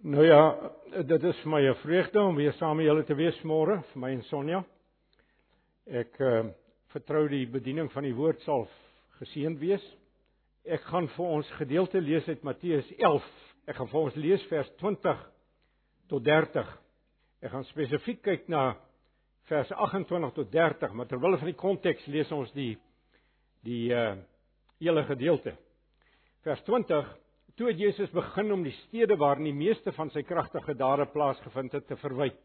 Nou ja, dit is my 'n vreugde om weer saam met julle te wees môre, vir my en Sonja. Ek uh, vertrou die bediening van die woord sal geseënd wees. Ek gaan vir ons gedeelte lees uit Matteus 11. Ek gaan vir ons lees vers 20 tot 30. Ek gaan spesifiek kyk na vers 28 tot 30, maar terwyl van die konteks lees ons die die uh hele gedeelte. Vers 20 Toe het Jesus begin om die stede waarin die meeste van sy kragtige dade plaasgevind het te verwyd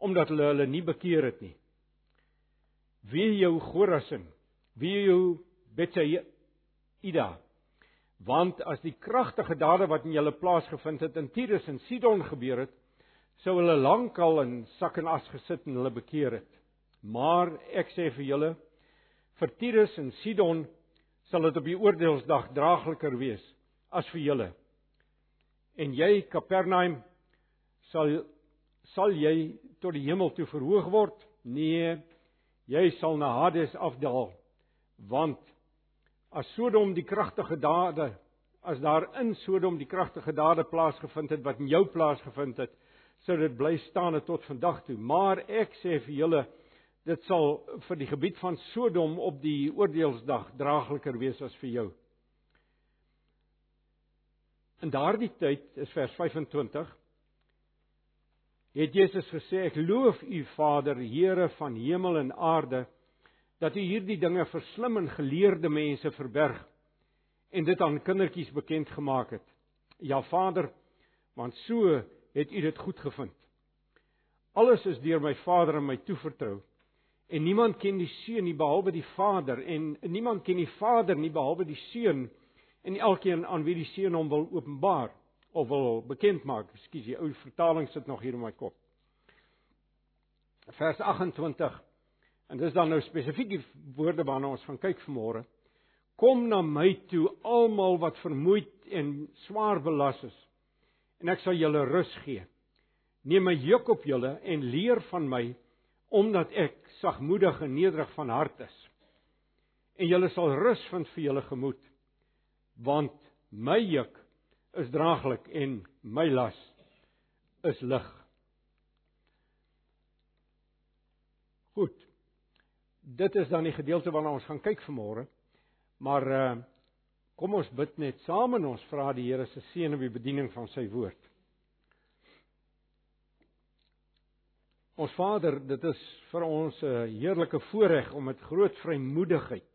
omdat hulle hulle nie bekeer het nie. Wie jou Gorasin, wie jou Betsaida. Want as die kragtige dade wat in julle plaasgevind het in Tyrus en Sidon gebeur het, sou hulle lankal in sak en as gesit en hulle bekeer het. Maar ek sê vir julle, vir Tyrus en Sidon sal dit op die oordeelsdag draagliker wees as vir julle. En jy Kapernaum sal sal jy tot die hemel toe verhoog word? Nee, jy sal na Hades afdaal. Want as Sodom die kragtige dade as daar in Sodom die kragtige dade plaasgevind het wat in jou plaasgevind het, sou dit bly staan tot vandag toe. Maar ek sê vir julle dit sal vir die gebied van Sodom op die oordeelsdag draagliker wees as vir jou. In daardie tyd is vers 25 het Jesus gesê ek loof u Vader Here van hemel en aarde dat u hierdie dinge vir slim en geleerde mense verberg en dit aan kindertjies bekend gemaak het. Ja Vader, want so het u dit goed gevind. Alles is deur my Vader aan my toevertrou en niemand ken die Seun nie behalwe die Vader en niemand ken die Vader nie behalwe die Seun en elkeen aan wie die Seun hom wil openbaar of wil bekend maak. Ekskuus, die ou vertaling sit nog hier in my kop. Vers 28. En dis dan nou spesifiek die woorde waarna ons gaan kyk vanmôre. Kom na my toe almal wat vermoeid en swaar belas is en ek sal julle rus gee. Neem my juk op julle en leer van my omdat ek sagmoedig en nederig van hart is. En julle sal rus vind vir julle gemoed want my juk is draaglik en my las is lig. Goed. Dit is dan die gedeelte waarna ons gaan kyk vanmôre. Maar uh kom ons bid net saam en ons vra die Here se seën op die bediening van sy woord. Ons Vader, dit is vir ons 'n heerlike voorreg om met groot vrymoedigheid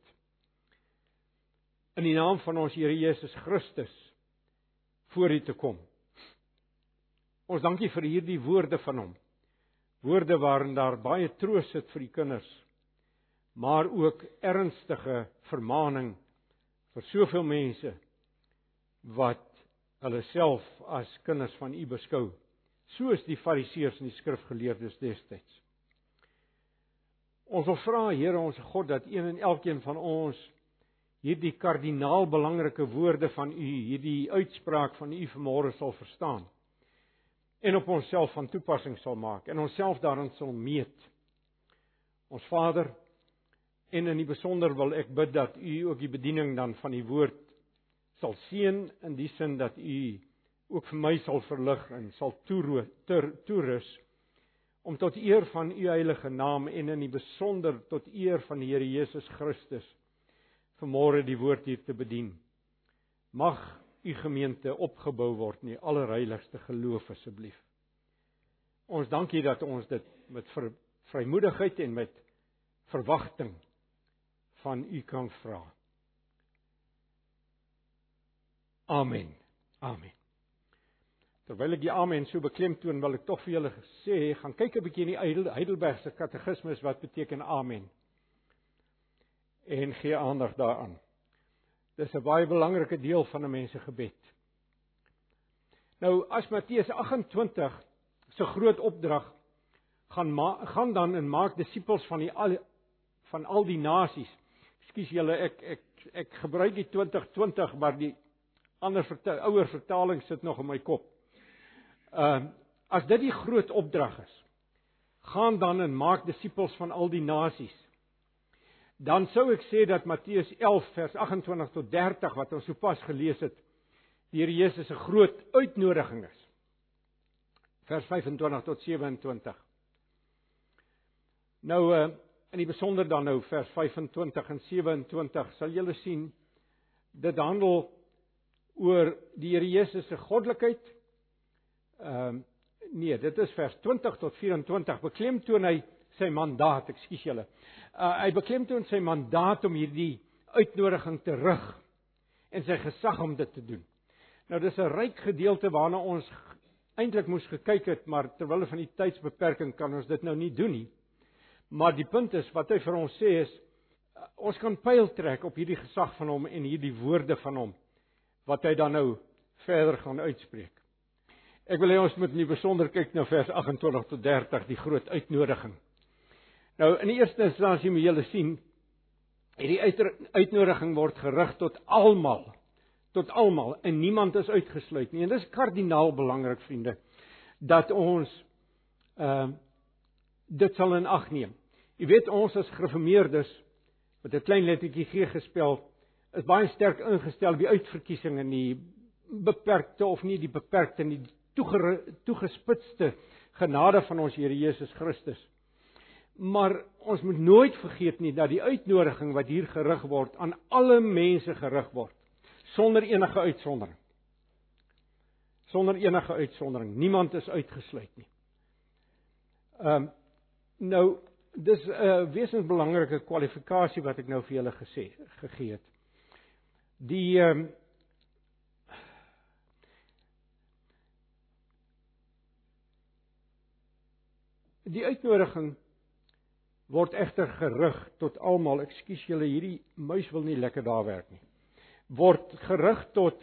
in die naam van ons Here Jesus Christus voor U te kom. Ons dankie vir hierdie woorde van hom. Woorde waarin daar baie troos sit vir die kinders, maar ook ernstige vermaaning vir soveel mense wat hulle self as kinders van U beskou, soos die Fariseërs en die skrifgeleerdes destyds. Ons wil vra Here ons God dat een en elkeen van ons hierdie kardinaal belangrike woorde van u, hierdie uitspraak van u vanmôre sal verstaan en op onsself van toepassing sal maak en onsself daarin sal meet. Ons Vader, en in die besonder wil ek bid dat u ook die bediening dan van die woord sal seën in die sin dat u ook vir my sal verlig en sal toerus om tot eer van u heilige naam en in die besonder tot eer van die Here Jesus Christus vanmôre die woord hier te bedien. Mag u gemeente opgebou word in die allerheiligste geloof asseblief. Ons dankie dat ons dit met vrymoedigheid en met verwagting van u kan vra. Amen. Amen. Terwyl ek die amen so beklemtoon, wil ek tog vir julle sê, gaan kyk 'n bietjie in die Heidelbergse katekismes wat beteken amen en gee aandag daaraan. Dis 'n baie belangrike deel van 'n mens se gebed. Nou as Matteus 28 se groot opdrag gaan gaan dan en maak disippels van die al van al die nasies. Ekskuus julle, ek ek ek gebruik die 2020 maar die ander vertel, ouer vertaling sit nog in my kop. Ehm uh, as dit die groot opdrag is, gaan dan en maak disippels van al die nasies dan sou ek sê dat Matteus 11 vers 28 tot 30 wat ons sopas gelees het, die Here Jesus se groot uitnodiging is. vers 25 tot 27. Nou uh in die besonder dan nou vers 25 en 27 sal julle sien dit handel oor die Here Jesus se goddelikheid. Ehm uh, nee, dit is vers 20 tot 24 beklemtoon hy sy mandaat, ekskuus julle. Uh hy beklemtoon sy mandaat om hierdie uitnodiging te rig en sy gesag om dit te doen. Nou dis 'n ryk gedeelte waarna ons eintlik moes gekyk het, maar terwyl van die tydsbeperking kan ons dit nou nie doen nie. Maar die punt is wat hy vir ons sê is ons kan pyl trek op hierdie gesag van hom en hierdie woorde van hom wat hy dan nou verder gaan uitspreek. Ek wil hê ons moet in die besonder kyk na vers 28 tot 30, die groot uitnodiging. Nou in die eerste instansie moet julle sien hierdie uitnodiging word gerig tot almal tot almal en niemand is uitgesluit nie. En dis kardinaal belangrik vriende dat ons ehm uh, dit sal in ag neem. Jy weet ons as gereformeerdes met 'n klein lettertjie G gespel is baie sterk ingestel by uitverkiesing en die beperkte of nie die beperkte nie toegespitste genade van ons Here Jesus Christus. Maar ons moet nooit vergeet nie dat die uitnodiging wat hier gerig word aan alle mense gerig word sonder enige uitsondering. Sonder enige uitsondering. Niemand is uitgesluit nie. Ehm um, nou dis 'n uh, wesensbelangrike kwalifikasie wat ek nou vir julle gesê gegee het. Die ehm um, Die uitnodiging word egter gerig tot almal. Ekskuus julle, hierdie muis wil nie lekker daar werk nie word gerig tot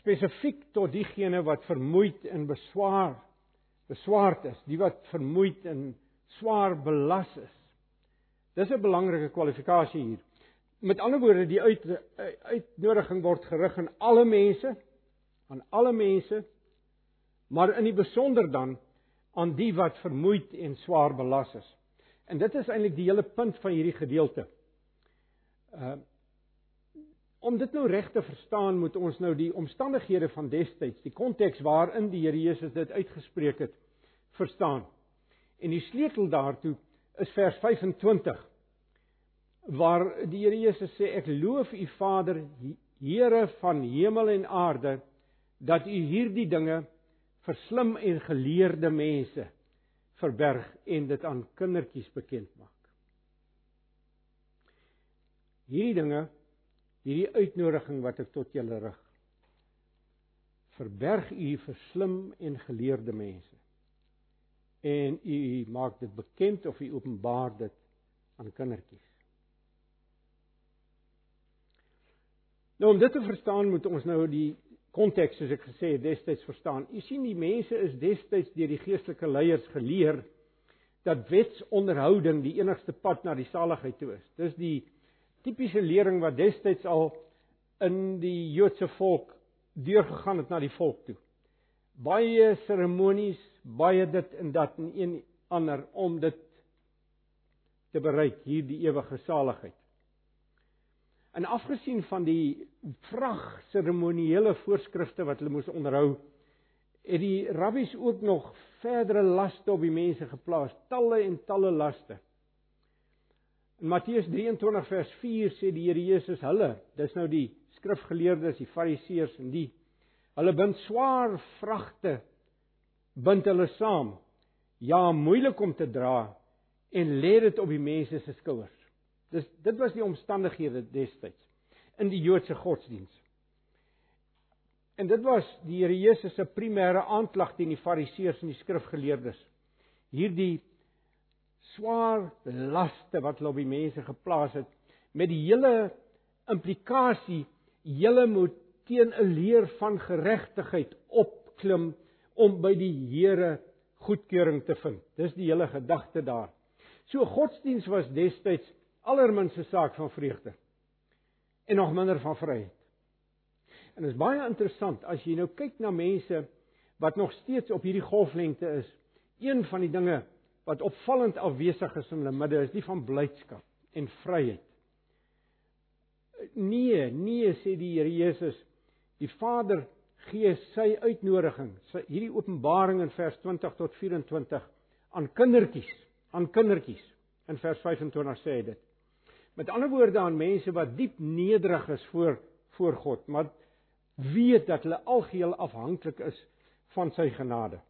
spesifiek tot diegene wat vermoeid en beswaar beswaard is, die wat vermoeid en swaar belas is. Dis 'n belangrike kwalifikasie hier. Met ander woorde, die uit, uitnodiging word gerig aan alle mense, aan alle mense, maar in die besonder dan aan die wat vermoeid en swaar belas is. En dit is eintlik die hele punt van hierdie gedeelte. Uh Om dit nou reg te verstaan, moet ons nou die omstandighede van destyds, die konteks waarin die Here Jesus dit uitgespreek het, verstaan. En die sleutel daartoe is vers 25 waar die Here Jesus sê ek loof u Vader Here van hemel en aarde dat u hierdie dinge vir slim en geleerde mense verberg en dit aan kindertjies bekend maak. Hierdie dinge hierdie uitnodiging wat ek tot julle rig. Verberg u vir slim en geleerde mense. En u maak dit bekend of u openbaar dit aan kindertjies. Nou om dit te verstaan moet ons nou die konteks soos ek gesê het destyds verstaan. U sien die mense is destyds deur die geestelike leiers geleer dat wetsonderhouding die enigste pad na die saligheid toe is. Dis die tipiese lering wat destyds al in die Joodse volk deurgegaan het na die volk toe. Baie seremonies, baie dit en dat en een ander om dit te bereik hierdie ewige saligheid. En afgesien van die vrag seremoniele voorskrifte wat hulle moes onderhou, het die rabbies ook nog verdere laste op die mense geplaas, talle en talle laste. In Matteus 23 vers 4 sê die Here Jesus hulle, dis nou die skrifgeleerdes, die fariseërs en die hulle bind swaar vragte bind hulle saam. Ja, moeilik om te dra en lê dit op die mense se skouers. Dis dit was die omstandighede destyds in die Joodse godsdiens. En dit was die Here Jesus se primêre aanklag teen die fariseërs en die skrifgeleerdes. Hierdie swaar laste wat hulle op die mense geplaas het met die hele implikasie julle moet teen 'n leer van geregtigheid opklim om by die Here goedkeuring te vind. Dis die hele gedagte daar. So godsdiens was destyds allerminste saak van vreugde en nog minder van vryheid. En dit is baie interessant as jy nou kyk na mense wat nog steeds op hierdie golflengte is. Een van die dinge wat opvallend afwesig is in hulle midde is die van blydskap en vryheid. Nee, nee sê die Here Jesus, die Vader gee sy uitnodiging, sy hierdie openbaring in vers 20 tot 24 aan kindertjies, aan kindertjies. In vers 25 sê hy dit. Met ander woorde aan mense wat diep nederig is voor voor God, maar weet dat hulle algeheel afhanklik is van sy genade.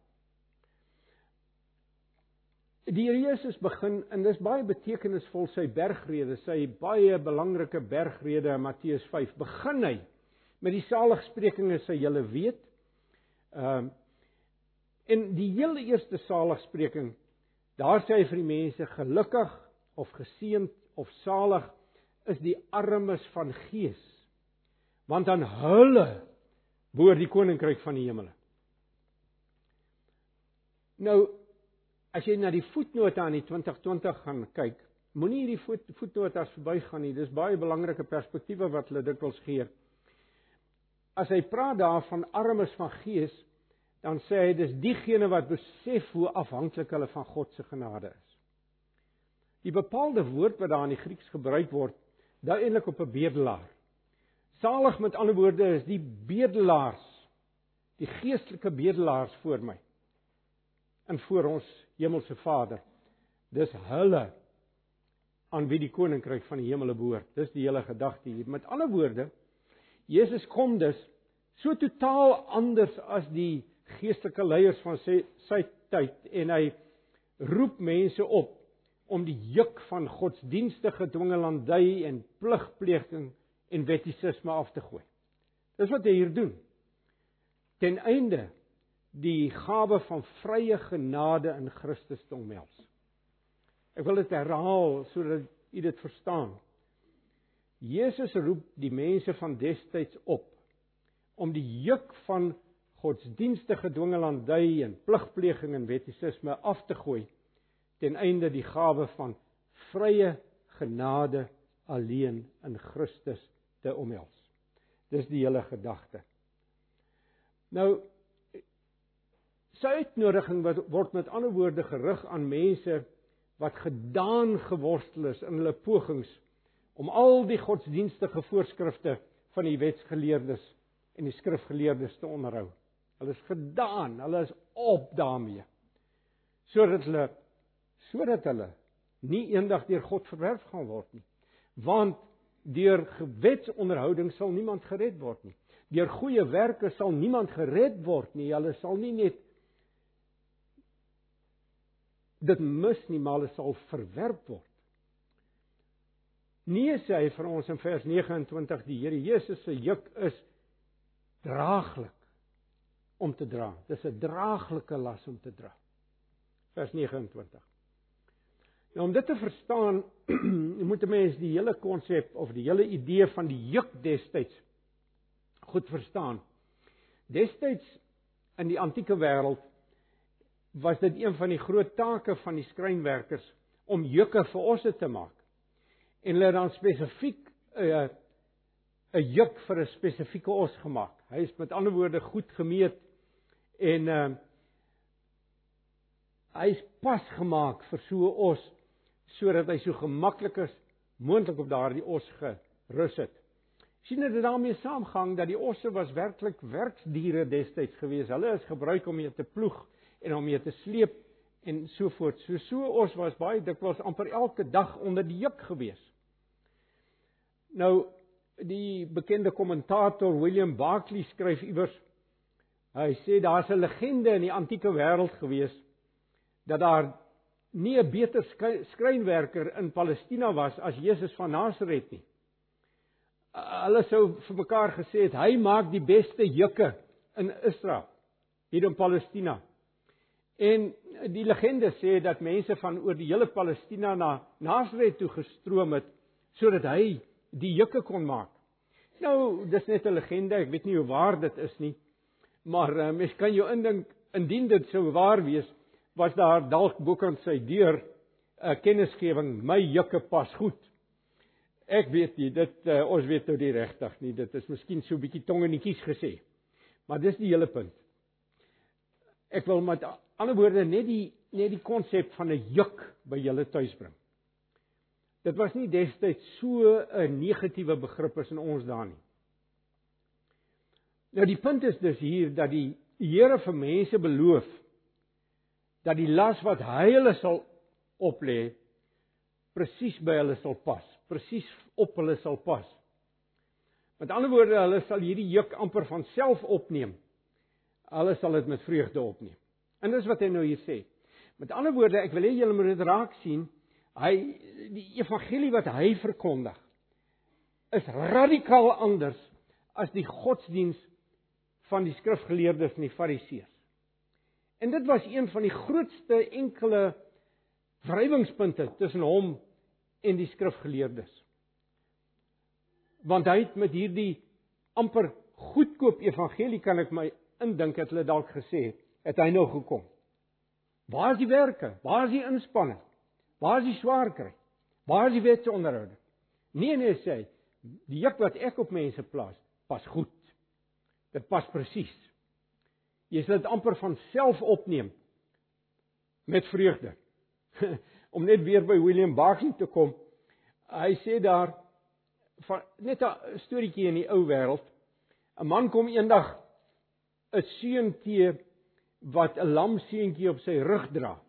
Die Here Jesus begin en dis baie betekenisvol sy bergrede, sy baie belangrike bergrede in Matteus 5. Begin hy met die saligsprekinge sy julle weet. Ehm uh, en die heel eerste saligspreking, daar sê hy vir die mense gelukkig of geseënd of salig is die armes van gees want aan hulle behoort die koninkryk van die hemele. Nou as jy na die voetnote aan die 2020 gaan kyk, moenie hierdie voet, voetnotas verbygaan nie. Dis baie belangrike perspektiewe wat hulle dikwels gee. As hy praat daarvan armes van gees, dan sê hy dis diegene wat besef hoe afhanklik hulle van God se genade is. Die bepaalde woord wat daar in die Grieks gebruik word, dui eintlik op 'n bedelaar. Salig met ander woorde is die bedelaars, die geestelike bedelaars voor my en voor ons hemelse Vader. Dis hulle aan wie die koninkryk van die hemele behoort. Dis die hele gedagte hier. Met ander woorde, Jesus kom dus so totaal anders as die geestelike leiers van sy sy tyd en hy roep mense op om die juk van godsdienstige dwingelandy en pligpleging en wettisisme af te gooi. Dis wat hy hier doen. Ten einde die gawe van vrye genade in Christus te omhels. Ek wil dit herhaal sodat u dit verstaan. Jesus roep die mense van destyds op om die juk van godsdienstige dwingelandy en pligpleging en wettisisme af te gooi ten einde die gawe van vrye genade alleen in Christus te omhels. Dis die hele gedagte. Nou sy uitnodiging word met ander woorde gerig aan mense wat gedaan geworstel is in hulle pogings om al die godsdienstige voorskrifte van die wetsgeleerdes en die skrifgeleerdes te onderhou. Hulle is gedaan, hulle is op daarmee. Sodat hulle sodat hulle nie eendag deur God verwerf gaan word nie. Want deur gewetsonderhouding sal niemand gered word nie. Deur goeie werke sal niemand gered word nie. Hulle sal nie net dit mis nie, maar hulle sal verwerp word. Nee sê hy vir ons in vers 29 die Here Jesus se juk is draaglik om te dra. Dis 'n draaglike las om te dra. Vers 29. Nou om dit te verstaan, moet 'n mens die hele konsep of die hele idee van die juk destyds goed verstaan. Destyds in die antieke wêreld was dit een van die groot take van die skrynwerkers om juke vir osse te maak. En hulle het dan spesifiek 'n uh, 'n juk vir 'n spesifieke os gemaak. Hy is met ander woorde goed gemeet en uh hy is pas gemaak vir so 'n os sodat hy so gemaklik as moontlik op daardie os gerus het. sien dit daarmee saamgang dat die osse was werklik werksdiere destyds gewees. Hulle is gebruik om mee te ploeg en om mee te sleep en so voort. So so os was baie dikwels amper elke dag onder die juk gewees. Nou die bekende kommentator William Barclay skryf iewers hy sê daar's 'n legende in die antieke wêreld gewees dat daar nie 'n beter skrynwerker in Palestina was as Jesus van Nasaret nie. Hulle sou vir mekaar gesê het hy maak die beste jukke in Israel hier in Palestina. En die legende sê dat mense van oor die hele Palestina na Nasaret toe gestroom het sodat hy die jukke kon maak. Nou, dis net 'n legende, ek weet nie hoe waar dit is nie. Maar uh, mens kan jou indink indien dit sou waar wees, was daar dalk bokant sy deur 'n uh, kennisgewing my jukke pas goed. Ek weet nie dit uh, ons weet nou die regtig nie dit is miskien so 'n bietjie tongenetjies gesê. Maar dis die hele punt. Ek wil met ander woorde net die net die konsep van 'n juk by julle tuis bring. Dit was nie destyds so 'n negatiewe begrip as in ons daar nie. Nou die punt is dus hier dat die Here vir mense beloof dat die las wat hy hulle sal oplê presies by hulle sal pas, presies op hulle sal pas. Met ander woorde, hulle sal hierdie juk amper van self opneem. Hulle sal dit met vreugde opneem. En dis wat hy nou hier sê. Met ander woorde, ek wil hê julle moet dit raak sien. Hy die evangelie wat hy verkondig is radikaal anders as die godsdiens van die skrifgeleerdes en die fariseërs. En dit was een van die grootste enkele wrywingspunte tussen hom en die skrifgeleerdes. Want hy het met hierdie amper goedkoop evangelie kan ek my indink het hulle dalk gesê, het hy nou gekom. Waar is die werke? Waar is die inspanning? Waar is die swaar kry? Waar is die wetse onderhoude? Nee nee sê hy, die juk wat ek op mense plaas, pas goed. Dit pas presies. Jy sal dit amper van self opneem met vreugde. Om net weer by William Barclay te kom. Hy sê daar van net 'n storieetjie in die ou wêreld. 'n Man kom eendag 'n seun tee wat 'n lam seentjie op sy rug dra.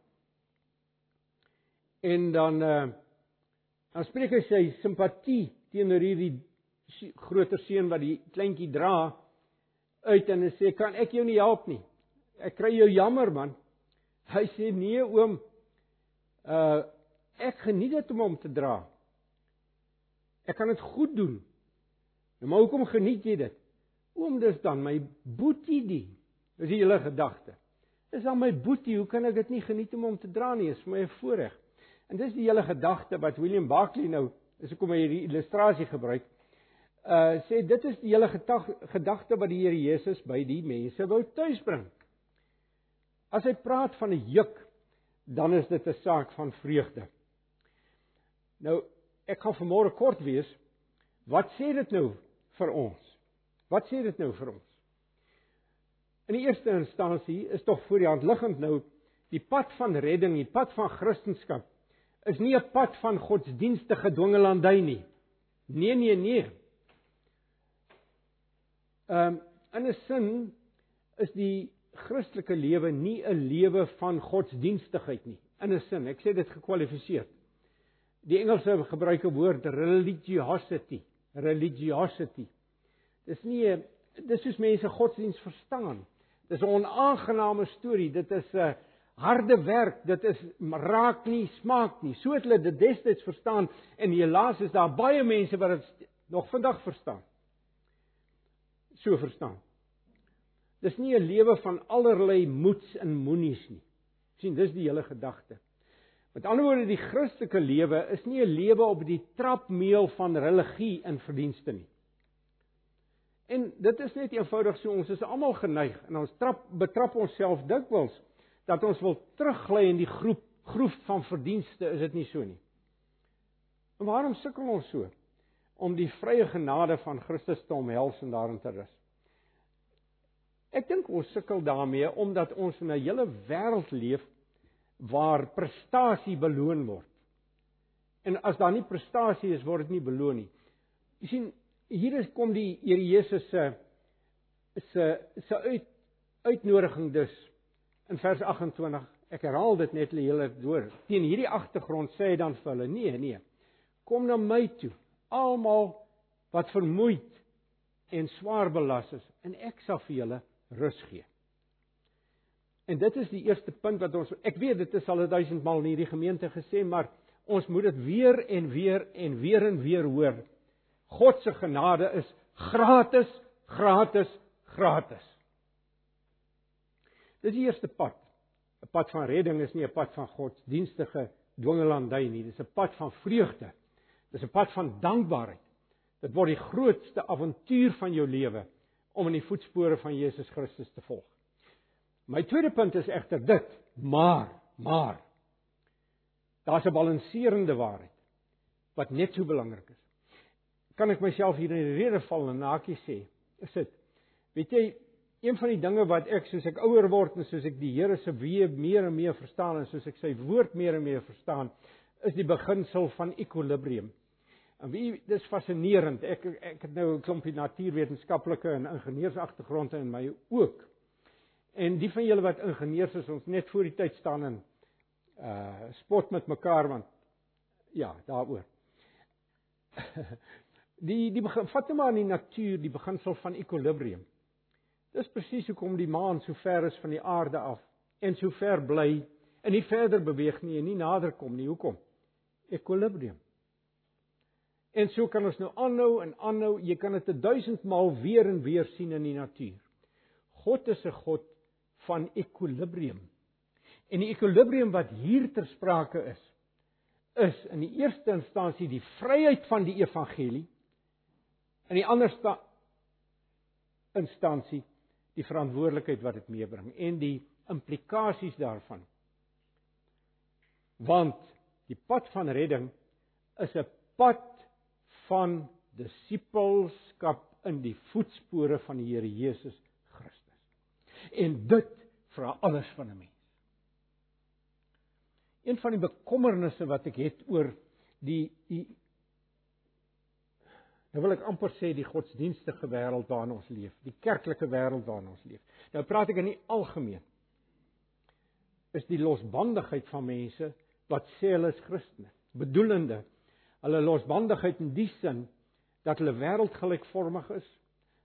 En dan uh dan spreek hy sy simpatie teenoor hierdie groter seun wat die kleintjie dra uit en sê kan ek jou nie help nie. Ek kry jou jammer man. Hy sê nee oom. Uh ek geniet dit om hom te dra. Ek kan dit goed doen. Nou maar hoekom geniet jy dit? Oom dis dan my boetie die. Dis die hele gedagte. Dis dan my boetie, hoe kan ek dit nie geniet om hom te dra nie? Is vir my 'n voorreg. En dis die hele gedagte wat William Barclay nou, as ek kom hierdie illustrasie gebruik, uh sê dit is die hele gedagte wat die Here Jesus by die mense wou tuisbring. As hy praat van 'n juk, dan is dit 'n saak van vreugde. Nou, ek gaan vanmôre kort wees. Wat sê dit nou vir ons? Wat sê dit nou vir ons? In die eerste instansie is tog voor die hand liggend nou die pad van redding, die pad van Christendom is nie 'n pad van godsdienstige dwingelandy nie. Nee, nee, nee. Ehm um, in 'n sin is die Christelike lewe nie 'n lewe van godsdienstigheid nie. In 'n sin, ek sê dit gekwalifiseer. Die Engelse gebruik 'n woord religiosity, religiosity. Dis nie dis soos mense godsdiens verstaan. Dis 'n onaangename storie. Dit is 'n harde werk. Dit is raak nie, smaak nie. So het hulle dit destyds verstaan en helaas is daar baie mense wat dit nog vandag verstaan so verstaan. Dis nie 'n lewe van allerlei moeds en moenies nie. sien, dis die hele gedagte. Met ander woorde, die Christelike lewe is nie 'n lewe op die trapmeel van religie en verdienste nie. En dit is net eenvoudig so ons is almal geneig en ons trap betrap onsself dikwels dat ons wil teruggly in die groep groef van verdienste, is dit nie so nie. En waarom sukkel ons so? Om die vrye genade van Christus te omhels en daarin te rus. Ek dink ons sukkel daarmee omdat ons in 'n hele wêreld leef waar prestasie beloon word. En as daar nie prestasie is, word dit nie beloon nie. Jy sien, hier is kom die Here Jesus se se se uit uitnodiging dus in vers 28. Ek herhaal dit net hele deur. Teen hierdie agtergrond sê hy dan vir hulle: "Nee, nee. Kom na my toe almal wat vermoeid en swaar belas is en ek sal vir julle rus gee. En dit is die eerste punt wat ons ek weet dit is al 1000 maal in hierdie gemeente gesê, maar ons moet dit weer en weer en weer en weer hoor. God se genade is gratis, gratis, gratis. Dis die eerste pad. 'n Pad van redding is nie 'n pad van godsdienstige dwingelandy nie, dis 'n pad van vreugde. Dis 'n pad van dankbaarheid. Dit word die grootste avontuur van jou lewe om in die voetspore van Jesus Christus te volg. My tweede punt is egter dit, maar, maar daar's 'n balanserende waarheid wat net so belangrik is. Kan ek myself hier in die rede val en nakie sê? Is dit weet jy een van die dinge wat ek soos ek ouer word en soos ek die Here se weë meer en meer verstaan en soos ek sy woord meer en meer verstaan, is die beginsel van ekwilibrium. En wie dis fascinerend. Ek ek het nou 'n klompie natuurwetenskaplike en ingenieursagtergronde in my ook. En die van julle wat ingenieurs is, ons net voor die tyd staan en uh spot met mekaar want ja, daaroor. die die begin vat net maar in die natuur die beginsel van ekwilibrium. Dis presies hoekom die maan so ver is van die aarde af en so ver bly en nie verder beweeg nie en nie nader kom nie. Hoekom? Ekwilibrium. En so kan ons nou aanhou en aanhou. Jy kan dit 1000 maal weer en weer sien in die natuur. God is 'n God van ekwilibrium. En die ekwilibrium wat hier ter sprake is, is in die eerste instansie die vryheid van die evangelie. In die ander instansie die verantwoordelikheid wat dit meebring en die implikasies daarvan. Want die pad van redding is 'n pad van disippelskap in die voetspore van die Here Jesus Christus. En dit vra alles van 'n mens. Een van die bekommernisse wat ek het oor die die nou wil ek amper sê die godsdienstige wêreld waarin ons leef, die kerklike wêreld waarin ons leef. Nou praat ek in die algemeen. Is die losbandigheid van mense wat sê hulle is Christene, bedoelende hulle losbandigheid in die sin dat hulle wêreldgelykvormig is,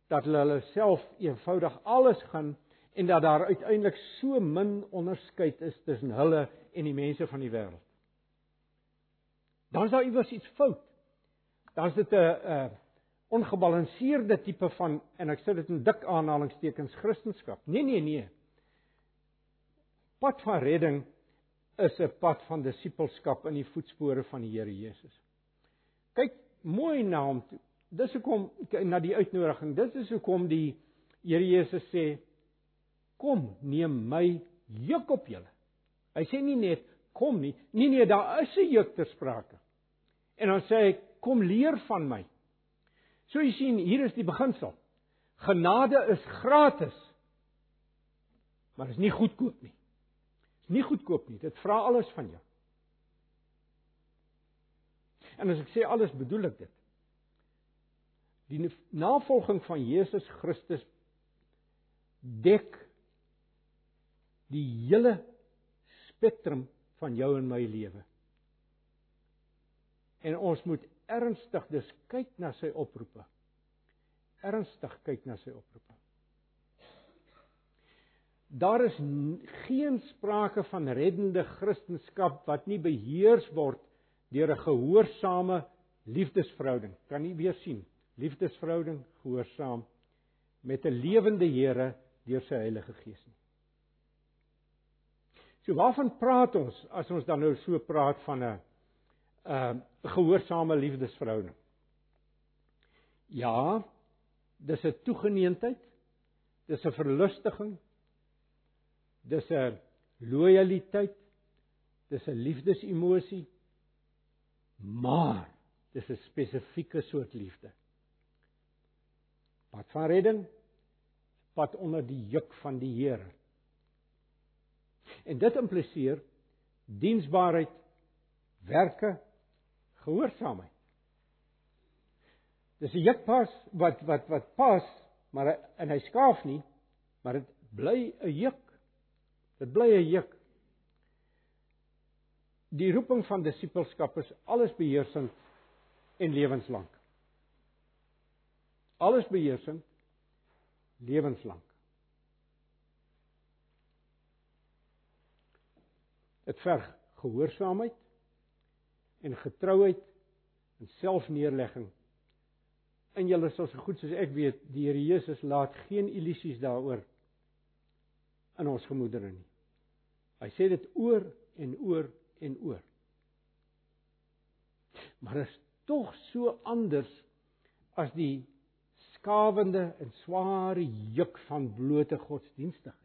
dat hulle hulle self eenvoudig alles gaan en dat daar uiteindelik so min onderskeid is tussen hulle en die mense van die wêreld. Dan is daar iewers iets fout. Dan is dit 'n 'n ongebalanseerde tipe van en ek sê dit in dik aanhalingstekens Christendom. Nee nee nee. Pad van redding is 'n pad van disippelskap in die voetspore van die Here Jesus kyk mooi na hom toe. Dis hoekom na die uitnodiging. Dis is hoekom die Here Jesus sê kom neem my juk op julle. Hy sê nie net kom nie. Nee nee, daar is 'n juk ter sprake. En dan sê hy kom leer van my. So jy sien, hier is die beginsel. Genade is gratis. Maar is nie goedkoop nie. Is nie goedkoop nie. Dit vra alles van jou. En as ek sê alles bedoel ek dit. Die navolging van Jesus Christus dek die hele spektrum van jou en my lewe. En ons moet ernstig dus kyk na sy oproepe. Ernstig kyk na sy oproepe. Daar is geen sprake van reddende Christendom wat nie beheers word deur 'n gehoorsame liefdesverhouding. Kan nie weer sien. Liefdesverhouding gehoorsaam met 'n lewende Here deur sy Heilige Gees nie. So waarvan praat ons as ons dan nou so praat van 'n 'n gehoorsame liefdesverhouding? Ja, dis 'n toegeneentheid. Dis 'n verlustiging. Dis 'n lojaliteit. Dis 'n liefdesemosie maar dis 'n spesifieke soort liefde. Pad van redding, pad onder die juk van die Here. En dit impliseer diensbaarheid, werke, gehoorsaamheid. Dis 'n jukpas wat wat wat pas, maar en hy skaaf nie, maar dit bly 'n juk. Dit bly 'n juk die roeping van disippelskap is alles beheersend en lewenslank. Alles beheersend lewenslank. Dit verg gehoorsaamheid en getrouheid en selfneerlegging. En julle sal so goed soos ek weet, die Here Jesus laat geen illusies daaroor in ons gemoedere nie. Hy sê dit oor en oor en oor. Maar is tog so anders as die skawende en sware juk van blote godsdienstigheid.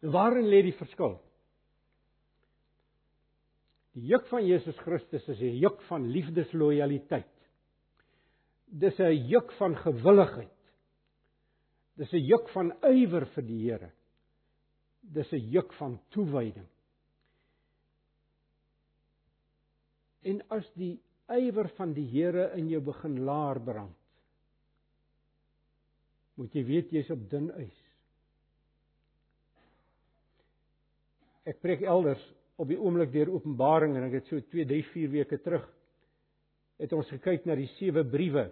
Waarin lê die verskil? Die juk van Jesus Christus is 'n juk van liefdeslojaliteit. Dis 'n juk van gewilligheid. Dis 'n juk van ywer vir die Here dis 'n juk van toewyding. En as die ywer van die Here in jou begin laar brand, moet jy weet jy's op dun ys. Ek preek elders op die oomblik deur Openbaring en ek het so 2, 3, 4 weke terug het ons gekyk na die sewe briewe.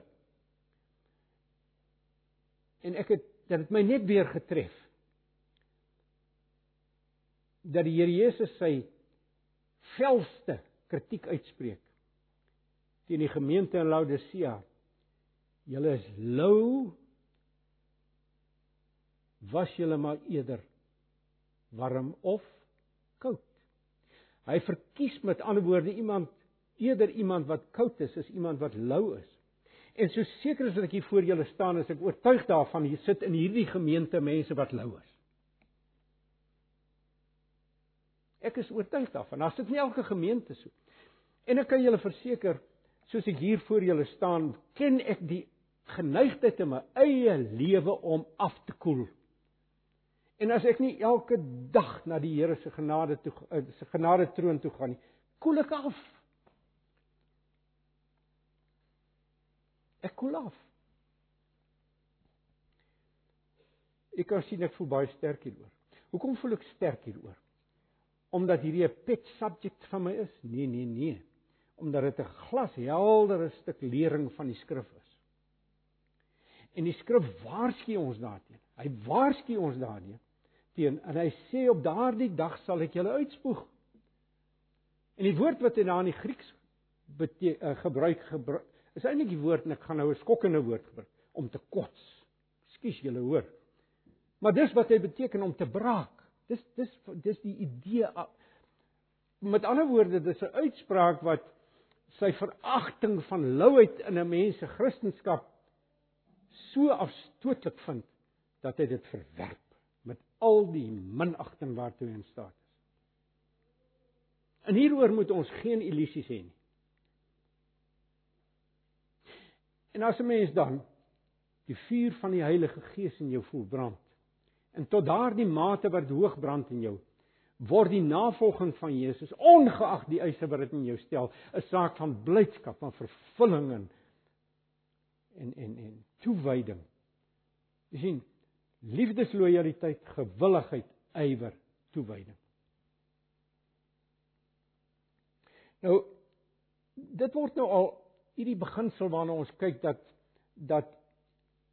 En ek het dit het my net weer getref dat die Here Jesus sy velste kritiek uitspreek teen die gemeente in Laodicea. Julle is lou. Was julle maar eerder warm of koud. Hy verkies met ander woorde iemand eerder iemand wat koud is as iemand wat lou is. En so seker as ek hier voor julle staan, is ek oortuig daarvan hier sit in hierdie gemeente mense wat lou is. Ek is oortuig daarvan. Daar sit nie elke gemeente so. En ek kan julle verseker, soos ek hier voor julle staan, ken ek die geneigtheid in my eie lewe om af te koel. En as ek nie elke dag na die Here se genade toe eh, se genade troon toe gaan nie, koel ek af. Ek koel af. Ek kan sien ek voel baie sterk hieroor. Hoekom voel ek sterk hieroor? Omdat hierdie 'n pet subject van my is? Nee, nee, nee. Omdat dit 'n glasheldere stuk lering van die skrif is. En die skrif waarsku ons daarteen. Hy waarsku ons daarteen teen en hy sê op daardie dag sal ek julle uitspoeg. En die woord wat hy daar in die Grieks beteken uh, gebruik gebruik is eintlik die woord en ek gaan nou 'n skokkende woord gebruik om te kots. Ekskuus julle hoor. Maar dis wat hy beteken om te braak. Dis dis dis die idee met ander woorde dis 'n uitspraak wat sy veragting van louheid in 'n mens se kristendom so afstootlik vind dat hy dit verwerp met al die minagting waartoe hy in staat is. En hieroor moet ons geen illusies hê nie. En as 'n mens dan die vuur van die Heilige Gees in jou voel brand en tot daardie mate wat hoog brand in jou word die navolging van Jesus ongeag die eise wat dit in jou stel 'n saak van blydskap van vervulling en en en, en toewyding. Jy sien liefdeslojaliteit, gewilligheid, ywer, toewyding. Nou dit word nou al hierdie beginsel waarna ons kyk dat dat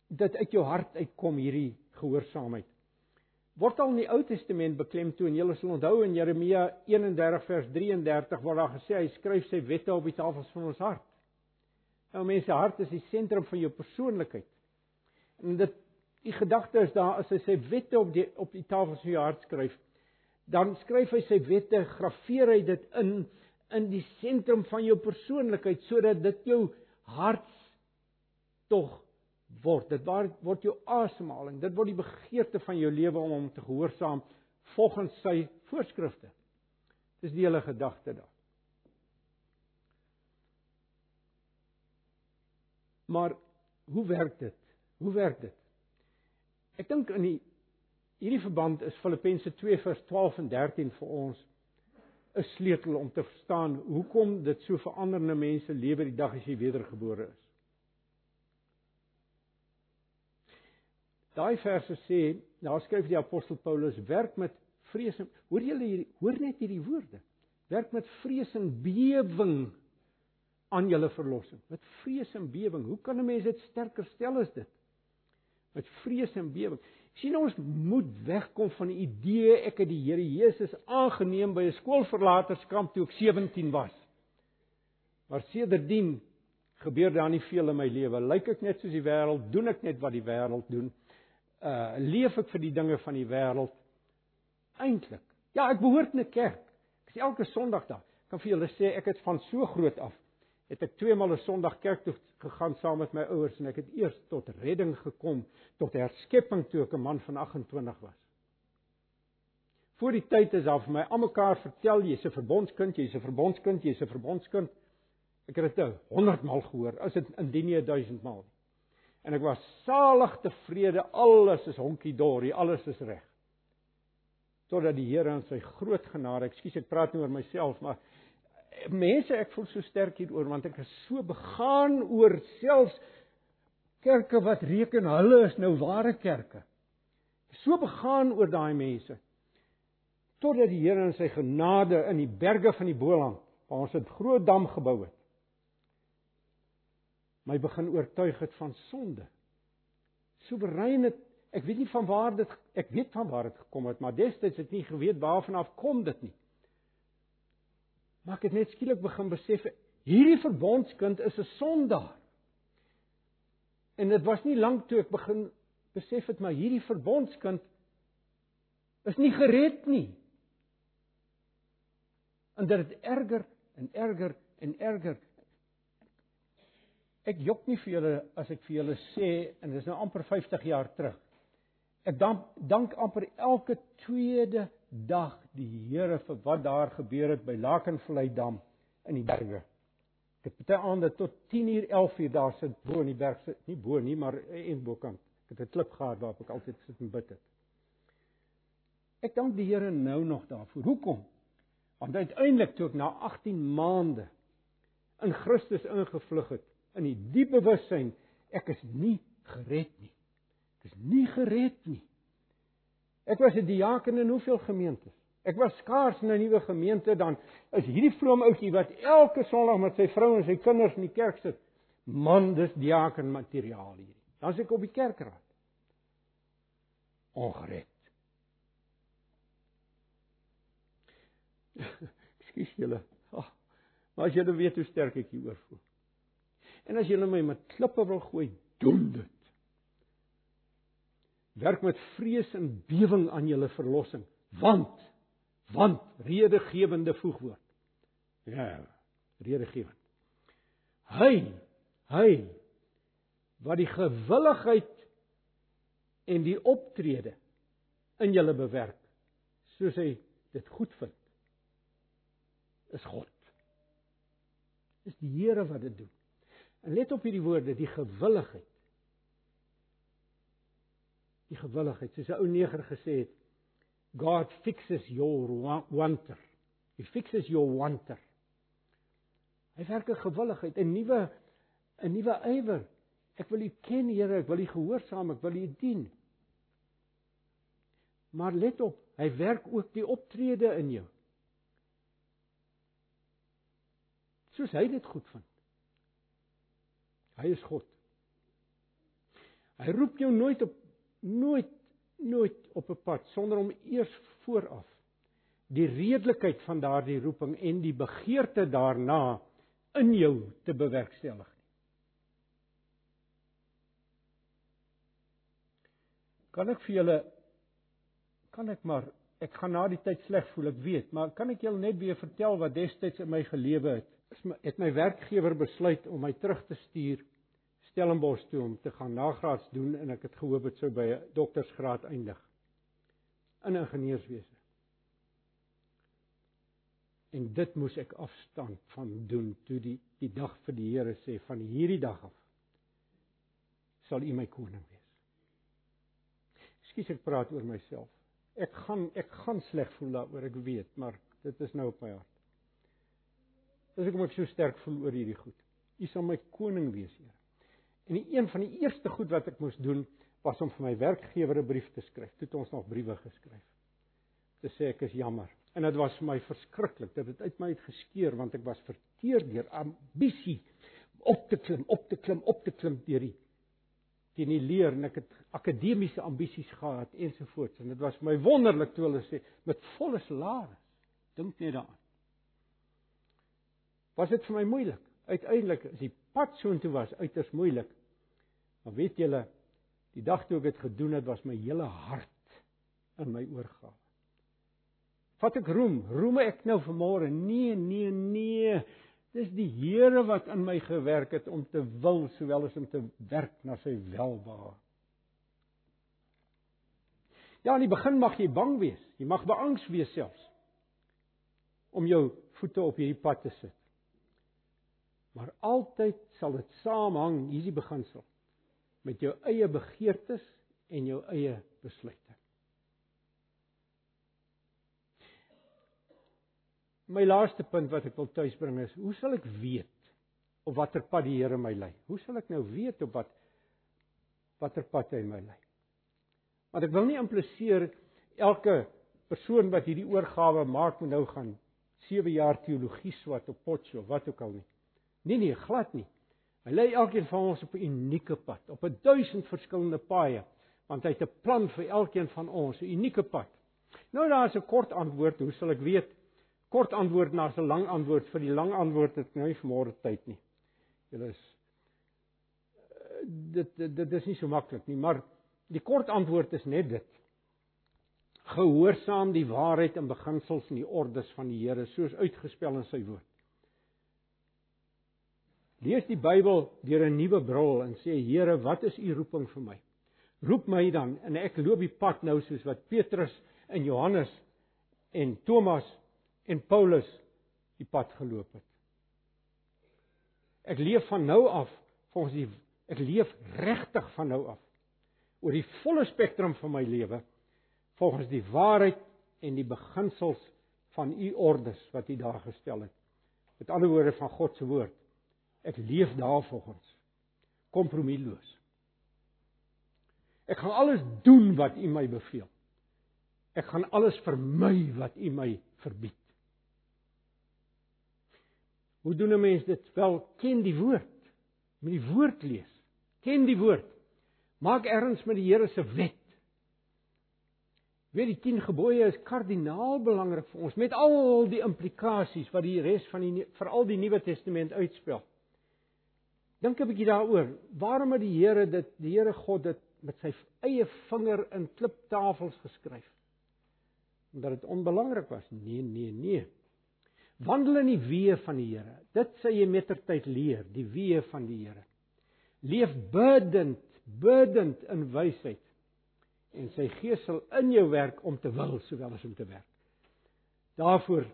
dit uit jou hart uitkom hierdie gehoorsaamheid. Word al in die Ou Testament beklemtoon. Julle sal onthou in Jeremia 31 vers 33 waar daar gesê hy skryf sy wette op die tafels van ons hart. Nou mense hart is die sentrum van jou persoonlikheid. En dit die gedagte is daar as hy sy wette op die op die tafels van jou hart skryf, dan skryf hy sy wette, graweer hy dit in in die sentrum van jou persoonlikheid sodat dit jou hart tog word. Dit word jou asemhaling. Dit word die begeerte van jou lewe om hom te gehoorsaam volgens sy voorskrifte. Dis die hele gedagte daar. Maar hoe werk dit? Hoe werk dit? Ek dink in die hierdie verband is Filippense 2 vers 12 en 13 vir ons 'n sleutel om te verstaan hoekom dit so veranderde mense lewe die dag as jy wedergebore is. Daai verse sê, daar skryf die apostel Paulus werk met vrees en hoor julle hier hoor net hierdie woorde. Werk met vrees en bewering aan julle verlossing. Met vrees en bewering. Hoe kan 'n mens dit sterker stel as dit? Met vrees en bewering sien ons moet wegkom van die idee ek het die Here Jesus aangeneem by 'n skoolverlaterskamp toe ek 17 was. Maar sedertdien gebeur daar nie veel in my lewe. Lyk ek net soos die wêreld, doen ek net wat die wêreld doen. Uh leef ek vir die dinge van die wêreld eintlik. Ja, ek behoort in 'n kerk. Ek is elke Sondag daar. Ek kan vir julle sê ek het van so groot af het ek twee maal 'n Sondag kerk toe gegaan saam met my ouers en ek het eers tot redding gekom, tot herskepping toe ek 'n man van 28 was. Voor die tyd is daar vir my almekaar vertel jy's 'n verbondskind, jy's 'n verbondskind, jy's 'n verbondskind. Ek het dit 100 maal gehoor, as dit indien nie 1000 maal nie. En ek was salig tevrede, alles is honkie dorie, alles is reg. Totdat die Here in sy groot genade, ekskuus ek praat nie oor myself, maar mense ek voel so sterk hieroor want ek is so begaan oor selfs kerke wat reken hulle is nou ware kerke. So begaan oor daai mense. Totdat die Here in sy genade in die berge van die Boland, waar ons 'n groot dam gebou het, my begin oortuig het van sonde. Soewerein het ek weet nie van waar dit ek weet van waar dit gekom het, maar destyds het ek nie geweet waarvan af kom dit nie. Maar ek het net skielik begin besef hierdie verbondskind is 'n sondaar. En dit was nie lank toe ek begin besef het maar hierdie verbondskind is nie gered nie. En dit het erger en erger en erger. Ek jok nie vir julle as ek vir julle sê en dit is nou amper 50 jaar terug. Ek dank dank amper elke tweede dag die Here vir wat daar gebeur het by Lakenvlei Dam in die berge. Ek het baie aande tot 10uur 11uur daar sit bo in die berg sit, nie bo nie, maar en bokant. Ek het 'n klip gehad waarop ek altyd sit en bid het. Ek dank die Here nou nog daarvoor. Hoekom? Want uiteindelik toe ek na 18 maande in Christus ingevlug het, in die diep bewussyn ek is nie gered nie. Ek is nie gered nie. Ek was 'n diaken in hoeveel gemeentes? Ek was skaars in 'n nuwe gemeente dan is hierdie vroom ouetjie wat elke Sondag met sy vrou en sy kinders in die kerk sit. Man, dis diaken materiaal hierdie. Dan as ek op die kerkraad. Ongered. Ekskuus julle. Oh, maar as julle weet hoe sterk ek hieroor voel. En as julle my met klippe wil gooi, doen dit. Werk met vrees en bewering aan julle verlossing want want redegewende voegwoord. Ja redegewend. Hy hy wat die gewilligheid en die optrede in julle bewerk soos hy dit goed vind is God. Is die Here wat dit doen en let op hierdie woorde die gewilligheid die gewilligheid. Soos 'n ou neger gesê het, God fixes your wanter. He fixes your wanter. Hy werk 'n gewilligheid, 'n nuwe 'n nuwe ywer. Ek wil U ken, Here, ek wil U gehoorsaam, ek wil U dien. Maar let op, hy werk ook die optrede in jou. Soos hy dit goed vind. Hy is God. Hy roep jou nooit op nooit nooit op 'n pad sonder om eers vooraf die redelikheid van daardie roeping en die begeerte daarna in jou te bewerkstellig. Kan ek vir julle kan ek maar ek gaan na die tyd sleg voel ek weet, maar kan ek julle net weer vertel wat destyds in my gelewe het? Is my het my werkgewer besluit om my terug te stuur Stellenbosch toe om te gaan nagraads doen en ek het gehoop dit sou by 'n doktorsgraad eindig in ingenieurswese. En dit moes ek afstand van doen toe die die dag vir die Here sê van hierdie dag af sal U my koning wees. Ekskuus ek praat oor myself. Ek gaan ek gaan sleg voel daaroor, ek weet, maar dit is nou op my hart. Dis ek moet so sterk voel oor hierdie goed. U sal my koning wees, Here. En die een van die eerste goed wat ek moes doen was om vir my werkgewer 'n brief te skryf. Toe het ons nog briewe geskryf. Te sê ek is jammer. En dit was vir my verskriklik dat dit uit my het geskeur want ek was verteer deur ambisie op te klim, op te klim, op te klim deur die teen die leer en ek het akademiese ambisies gehad ensovoorts en dit was vir my wonderlik toe hulle sê met volle salaris. Dink net daaraan. Was dit vir my moeilik? Uiteindelik is die pad soontoe was uiters moeilik. Maar weet julle, die dag toe ek dit gedoen het, was my hele hart in my oorgawe. Vat ek roem, roem ek nou vanmôre? Nee, nee, nee. Dis die Here wat in my gewerk het om te wil sowel as om te werk na sy welbehae. Ja, in die begin mag jy bang wees. Jy mag beangs wees selfs om jou voete op hierdie pad te sit. Maar altyd sal dit saamhang, hierdie beginsel, met jou eie begeertes en jou eie besluite. My laaste punt wat ek wil tuisbring is, hoe sal ek weet op watter pad die Here my lei? Hoe sal ek nou weet op wat watter pad hy my lei? Want ek wil nie impliseer elke persoon wat hierdie oorgawe maak moet nou gaan 7 jaar teologie swat op potjie of wat ook al nie. Nee nee, glad nie. Hy lei elkeen van ons op 'n unieke pad, op 'n duisend verskillende paaie, want hy het 'n plan vir elkeen van ons, 'n unieke pad. Nou daar's 'n kort antwoord, hoe sal ek weet? Kort antwoord na 'n lang antwoord. Vir die lang antwoord het nou nie vanmôre tyd nie. Julle is dit dit dit is nie so maklik nie, maar die kort antwoord is net dit. Gehoorsaam die waarheid en beginsels en die ordes van die Here soos uitgespel in sy woord. Lees die Bybel deur 'n nuwe bril en sê Here, wat is u roeping vir my? Roep my dan en ek loop die pad nou soos wat Petrus en Johannes en Thomas en Paulus die pad geloop het. Ek leef van nou af volgens die ek leef regtig van nou af oor die volle spektrum van my lewe volgens die waarheid en die beginsels van u ordes wat u daar gestel het. Met ander woorde van God se woord. Ek leef daarvolgens kompromieloos. Ek gaan alles doen wat U my beveel. Ek gaan alles vermy wat U my verbied. Hoe doen 'n mens dit? Wel, ken die woord. Moet die woord lees. Ken die woord. Maak erns met die Here se wet. Weet die 10 gebooie is kardinaal belangrik vir ons met al die implikasies wat die res van die veral die Nuwe Testament uitspel. Dink 'n bietjie daaroor. Waarom het die Here dit die Here God dit met sy eie vinger in kliptafels geskryf? Omdat dit onbelangrik was? Nee, nee, nee. Wandel in die weë van die Here. Dit sê jy mettertyd leer, die weë van die Here. Leef bidend, bidend in wysheid. En sy gees sal in jou werk om te wil sowel as om te werk. Daarvoor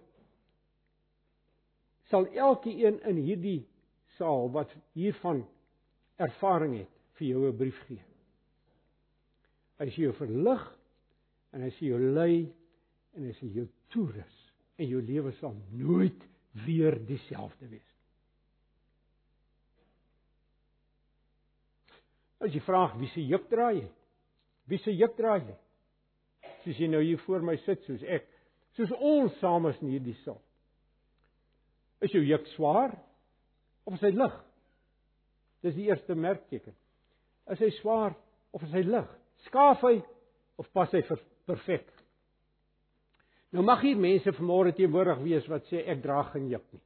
sal elkeen in hierdie saal wat hiervan ervaring het vir jou 'n brief gee. Hy sê jou verlig en hy sê jou lei en hy sê jou toerus en jou lewe sal nooit weer dieselfde wees. As jy vra wie se juk dra jy? Wie se juk dra jy? Soos jy nou hier voor my sit soos ek, soos ons saam is in hierdie saal. Is jou juk swaar? Of is hy lig? Dis die eerste merkteken. Is hy swaar of is hy lig? Skaaf hy of pas hy perfek? Nou mag hier mense vanmôre teenwoordig wees wat sê ek dra geen juk nie.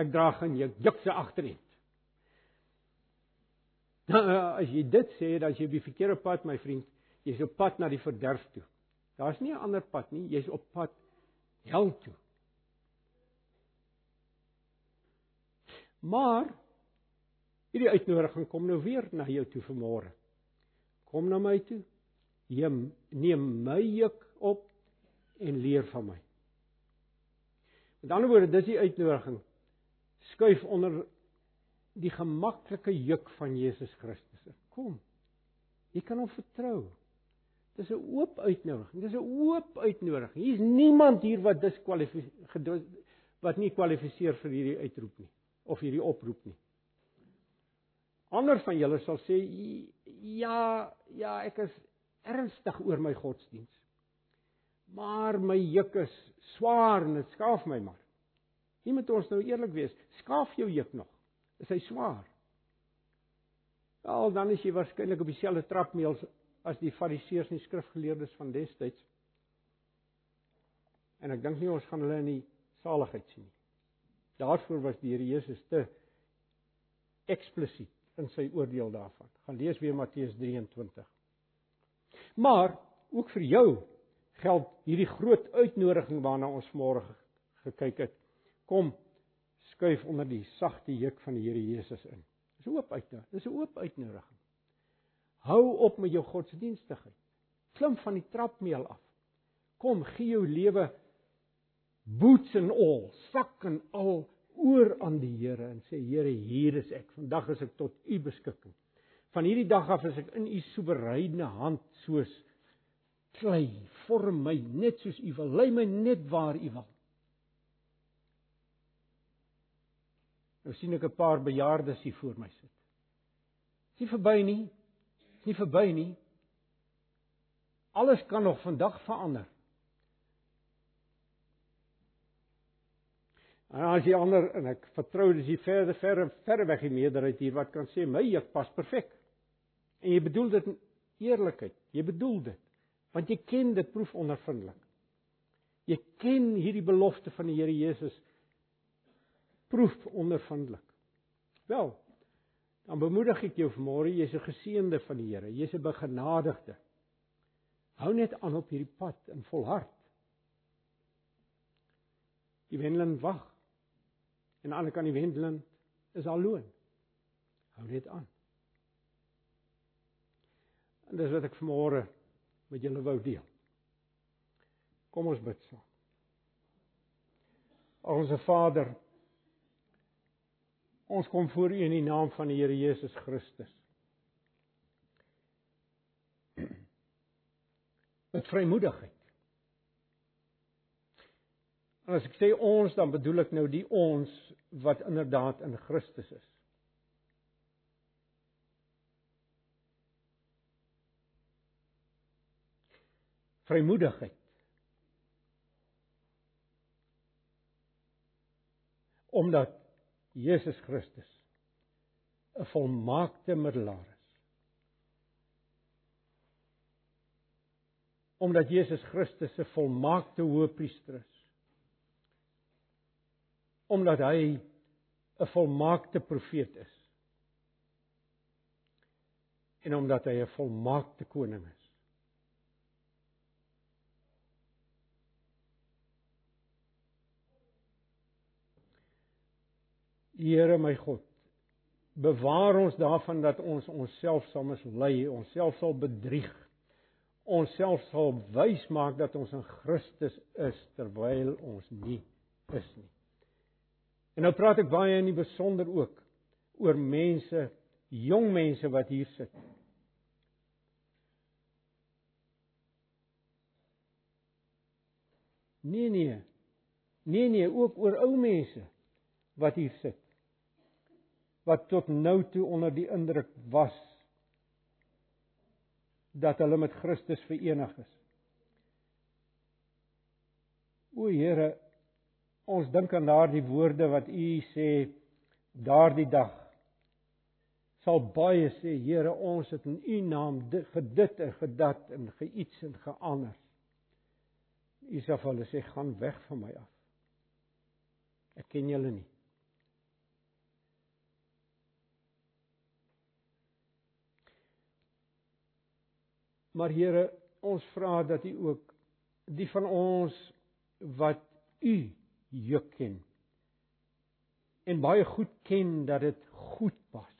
Ek dra geen juk, juk se agterin. Nou as jy dit sê, dan is jy op die verkeerde pad, my vriend. Jy's op pad na die verderf toe. Daar's nie 'n ander pad nie, jy's op pad hel toe. Maar hierdie uitnodiging kom nou weer na jou toe vanmôre. Kom na my toe. Neem neem my juk op en leer van my. Met ander woorde, dis die uitnodiging. Skuif onder die gemaklike juk van Jesus Christus. Kom. Jy kan hom vertrou. Dis 'n oop uitnodiging. Dis 'n oop uitnodiging. Hier's niemand hier wat diskwalifiseer wat nie kwalifiseer vir hierdie uitroep nie of hierdie oproep nie. Ander van julle sal sê ja, ja, ek is ernstig oor my godsdiens. Maar my juk is swaar en dit skaaf my maar. Nie moet ons nou eerlik wees, skaaf jou juk nog. Is hy swaar? Wel, dan is jy waarskynlik op dieselfde trapmeel as die fariseërs en die skrifgeleerdes van destyds. En ek dink nie ons gaan hulle in die saligheid sien nie. Daarvoor was die Here Jesus te eksplisiet in sy oordeel daarvan. Gaan lees weer Matteus 23. Maar ook vir jou geld hierdie groot uitnodiging waarna ons môre gekyk het. Kom skuif onder die sagte juk van die Here Jesus in. Dis 'n oop uitnodiging. Dis 'n oop uitnodiging. Hou op met jou godsdienstigheid. Klim van die trapmeel af. Kom, gee jou lewe boots and all, sak en al oor aan die Here en sê Here, hier is ek. Vandag is ek tot u beskikking. Van hierdie dag af is ek in u soewereine hand soos klei, vorm my net soos U wil, lei my net waar U wil. Nou sien ek 'n paar bejaardes hier voor my sit. Dis nie verby nie. Dis nie verby nie. Alles kan nog vandag verander. En as jy ander en ek vertrou dis hier verder verre verre weg die meerderheid hier wat kan sê my juk pas perfek. En jy bedoel dit eerlikheid. Jy bedoel dit want jy ken dit proef ondervindelik. Jy ken hierdie belofte van die Here Jesus proef ondervindelik. Wel, dan bemoedig ek jou vanmôre, jy's 'n geseënde van die Here, jy's 'n begenadigde. Hou net aan op hierdie pad in volhard. Die wendeling wag. En aan die ander kant die wendeling is alloon. Hou net aan. En dis wat ek vanmôre met julle wou deel. Kom ons bid saam. Onse Vader, ons kom voor U in die naam van die Here Jesus Christus. Met vrymoedigheid. En as ek sê ons, dan bedoel ek nou die ons wat inderdaad in Christus is. vrymoedigheid. Omdat Jesus Christus 'n volmaakte middelaar is. Omdat Jesus Christus 'n volmaakte hoëpriester is. Omdat hy 'n volmaakte profeet is. En omdat hy 'n volmaakte koning is. Here my God, bewaar ons daarvan dat ons onsself sal mislei, onsself sal bedrieg. Onsself sal wys maak dat ons in Christus is terwyl ons nie is nie. En nou praat ek baie in die besonder ook oor mense, jong mense wat hier sit. Nee nee. Nee nee, ook oor ou mense wat hier sit wat tot nou toe onder die indruk was dat hulle met Christus verenig is. O Here, ons dink aan daardie woorde wat U sê daardie dag sal baie sê Here, ons het in U naam gedit en gedat en geiets en geander. U sê vir hulle sê gaan weg van my af. Ek ken julle nie. Maar Here, ons vra dat U ook die van ons wat U juk ken. En baie goed ken dat dit goed pas.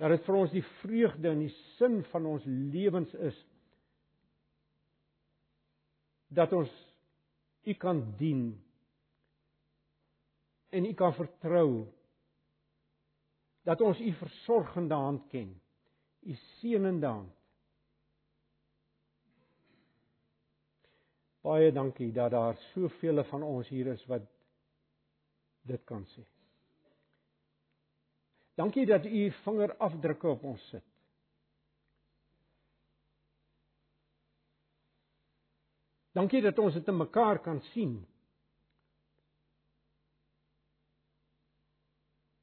Dat dit vir ons die vreugde en die sin van ons lewens is. Dat ons U kan dien. En U kan vertrou. Dat ons U versorgende hand ken, U seënende hand Baie dankie dat daar soveel van ons hier is wat dit kan sê. Dankie dat u vingerafdrukke op ons sit. Dankie dat ons dit in mekaar kan sien.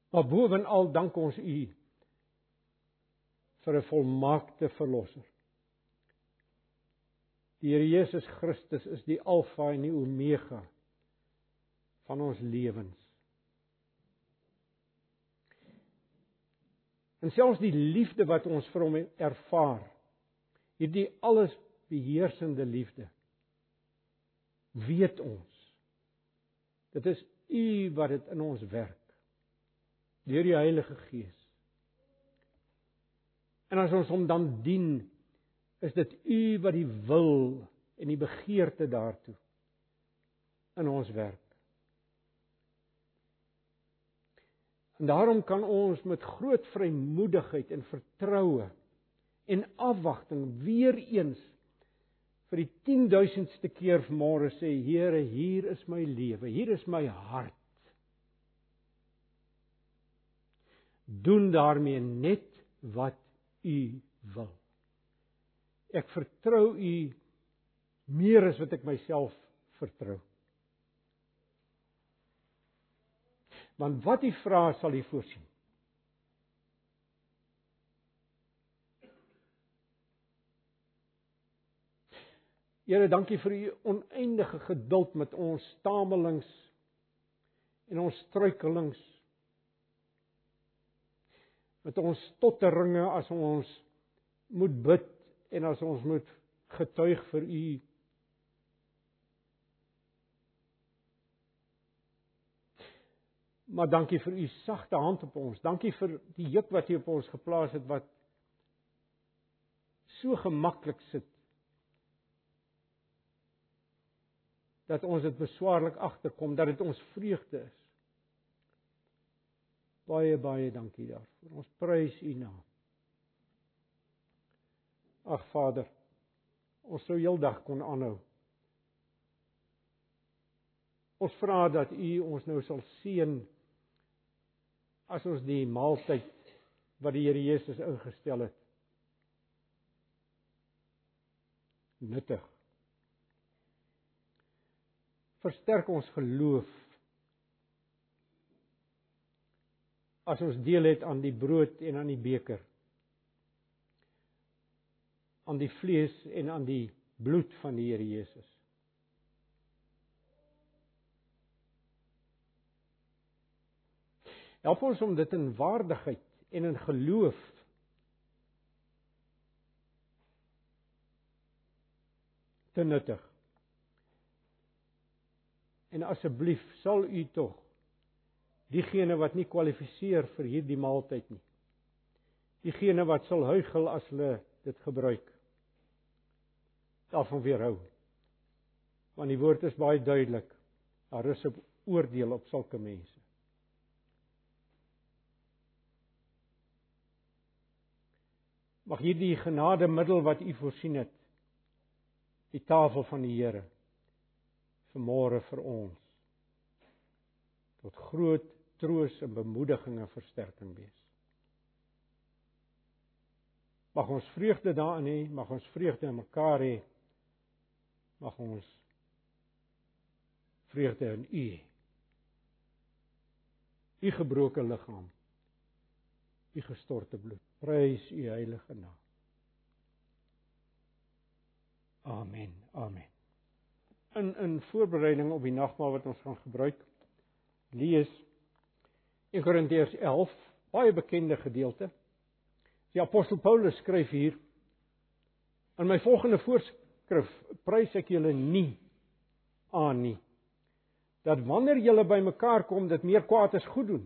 Maar bovenal dank ons u vir 'n volmaakte verlosser. Die Here Jesus Christus is die Alfa en die Omega van ons lewens. En selfs die liefde wat ons vir hom ervaar, hierdie alles beheersende liefde, weet ons. Dit is U wat dit in ons werk deur die Heilige Gees. En as ons hom dan dien, is dit u wat die wil en die begeerte daartoe in ons werk. En daarom kan ons met groot vrymoedigheid en vertroue en afwagting weer eens vir die 10000ste keer vanmôre sê Here, hier is my lewe, hier is my hart. Doen daarmee net wat u wil. Ek vertrou u meer as wat ek myself vertrou. Want wat u vra sal u voorsien. Here, dankie vir u oneindige geduld met ons stamelings en ons struikelings. Met ons stotteringe as ons moet bid en as ons moet getuig vir u. Maar dankie vir u sagte hand op ons. Dankie vir die juk wat u op ons geplaas het wat so gemaklik sit dat ons dit beswaarlik agterkom dat dit ons vreugde is. Baie baie dankie daarvoor. Ons prys U naam. Ag Vader, ons sou heeldag kon aanhou. Ons vra dat U ons nou sal seën as ons die maaltyd wat die Here Jesus ingestel het nuttig versterk ons geloof as ons deel het aan die brood en aan die beker aan die vlees en aan die bloed van die Here Jesus Help ons om dit in waardigheid en in geloof te nuttig En asseblief sal u tog diegene wat nie kwalifiseer vir hierdie maaltyd nie. Diegene wat sal huigel as hulle dit gebruik. Daarvan weerhou. Want die woord is baie duidelik. Daar is 'n oordeel op sulke mense. Mag hierdie genademiddel wat u voorsien het, die tafel van die Here vanmôre vir ons tot groot troos en bemoediging en versterking wees. Mag ons vreugde daarin hê, mag ons vreugde in mekaar hê. Mag ons vreugde in U. U gebroke liggaam. U gestorte bloed. Prys U heilige naam. Amen. Amen in in voorbereiding op die nagmaal wat ons gaan gebruik lees 1 Korintiërs 11 baie bekende gedeelte. Die apostel Paulus skryf hier in my volgende voorskrif prys ek julle nie aan nie dat wanneer julle bymekaar kom dit meer kwaad as goed doen.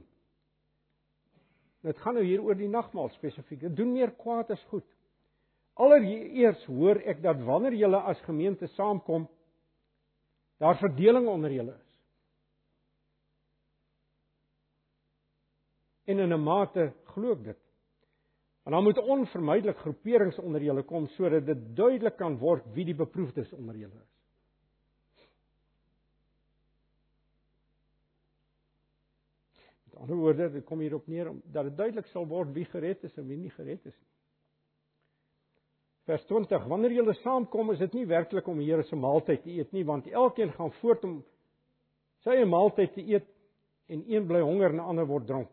Dit gaan nou hier oor die nagmaal spesifiek. Dit doen meer kwaad as goed. Allereers hoor ek dat wanneer julle as gemeente saamkom daar verdeling onder julle is. En in 'n mate glo ek dit. En dan moet onvermydelik groeperings onder julle kom sodat dit duidelik kan word wie die beproefdes onder julle is. Met ander woorde, dit kom hierop neer om dat dit duidelik sal word wie gered is en wie nie gered is nie. Vers 20: Wanneer julle saamkom, is dit nie werklik om die Here se maaltyd te eet nie, want elkeen gaan voort om sy eie maaltyd te eet en een bly honger en 'n ander word dronk.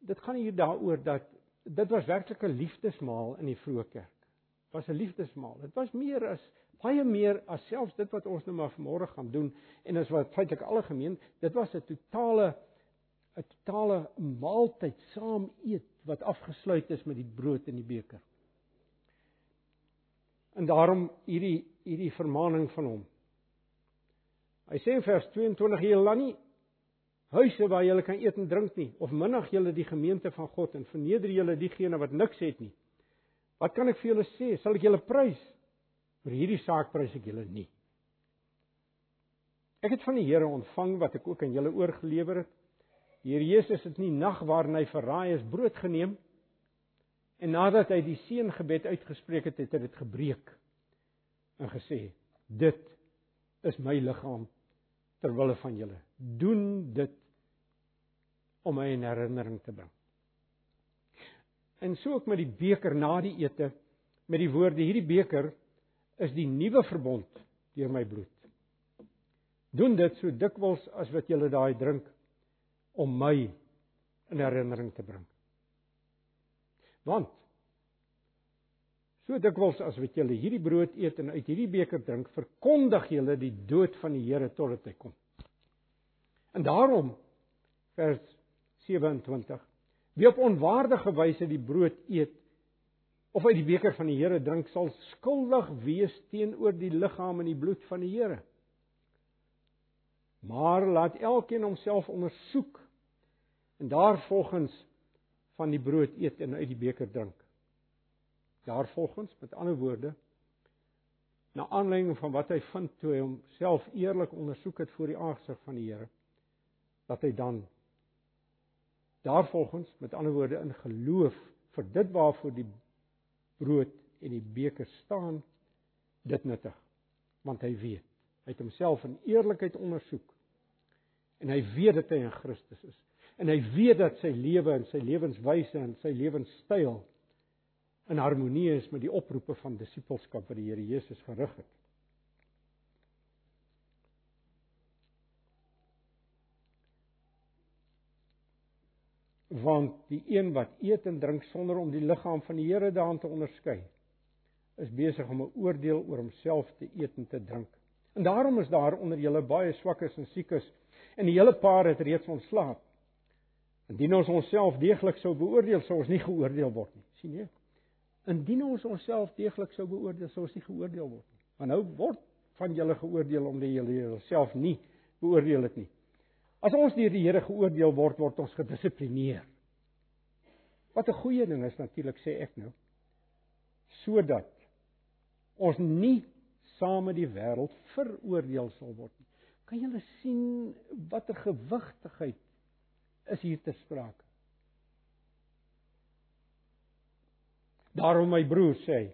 Dit gaan hier daaroor dat dit was werklik 'n liefdesmaal in die vroeë kerk. Dit was 'n liefdesmaal. Dit was meer as baie meer as selfs dit wat ons nou maar vanmôre gaan doen en as wat feitelik alle gemeen, dit was 'n totale 'n totale maaltyd saam eet wat afgesluit is met die brood en die beker. En daarom hierdie hierdie vermaning van hom. Hy sê in vers 22: "Julle laat nie huise waar julle kan eet en drink nie, of minag julle die gemeente van God en verneder julle diegene wat niks het nie. Wat kan ek vir julle sê? Sal ek julle prys? Vir hierdie saak prys ek julle nie. Ek het van die Here ontvang wat ek ook aan julle oorgelewer het. Die Here Jesus het nie nag waarin hy verraai is brood geneem En nadat hy die seëngebed uitgespreek het, het hy dit gebreek. en gesê: "Dit is my liggaam ter wille van julle. Doen dit om my in herinnering te bring." En so ook met die beker na die ete met die woorde: "Hierdie beker is die nuwe verbond deur my bloed." Doen dit so dikwels as wat julle daai drink om my in herinnering te bring. Want so dikwels as wat julle hierdie brood eet en uit hierdie beker drink, verkondig julle die dood van die Here totdat hy kom. En daarom vers 27 Wie op onwaardige wyse die brood eet of uit die beker van die Here drink, sal skuldig wees teenoor die liggaam en die bloed van die Here. Maar laat elkeen homself ondersoek en daarvolgens van die brood eet en uit die beker drink. Daarvolgens, met ander woorde, na aanleiding van wat hy vind toe hy homself eerlik ondersoek het voor die aangesig van die Here, dat hy dan daarvolgens, met ander woorde, in geloof vir dit waarvoor die brood en die beker staan, dit nuttig. Want hy weet, hy het homself in eerlikheid ondersoek en hy weet dat hy in Christus is en hy weet dat sy lewe en sy lewenswyse en sy lewenstyl in harmonie is met die oproepe van disippelskap wat die Here Jesus gerig het. Want die een wat eet en drink sonder om die liggaam van die Here daarin te onderskei, is besig om 'n oordeel oor homself te eet en te drink. En daarom is daar onder julle baie swakkes en siekes en die hele paar het reeds ontslaap. Indien ons onsself deeglik sou beoordeel, sou ons nie geoordeel word nie. sien jy? Indien ons onsself deeglik sou beoordeel, sou ons nie geoordeel word nie. Maar nou word van julle geoordeel omdat julle jouself nie beoordeel het nie. As ons deur die Here geoordeel word, word ons gedissiplineer. Wat 'n goeie ding is natuurlik sê ek nou. Sodat ons nie saam met die wêreld veroordeel sal word nie. Kan julle sien watter gewigtigheid is hier te sprake. Daarom my broer sê,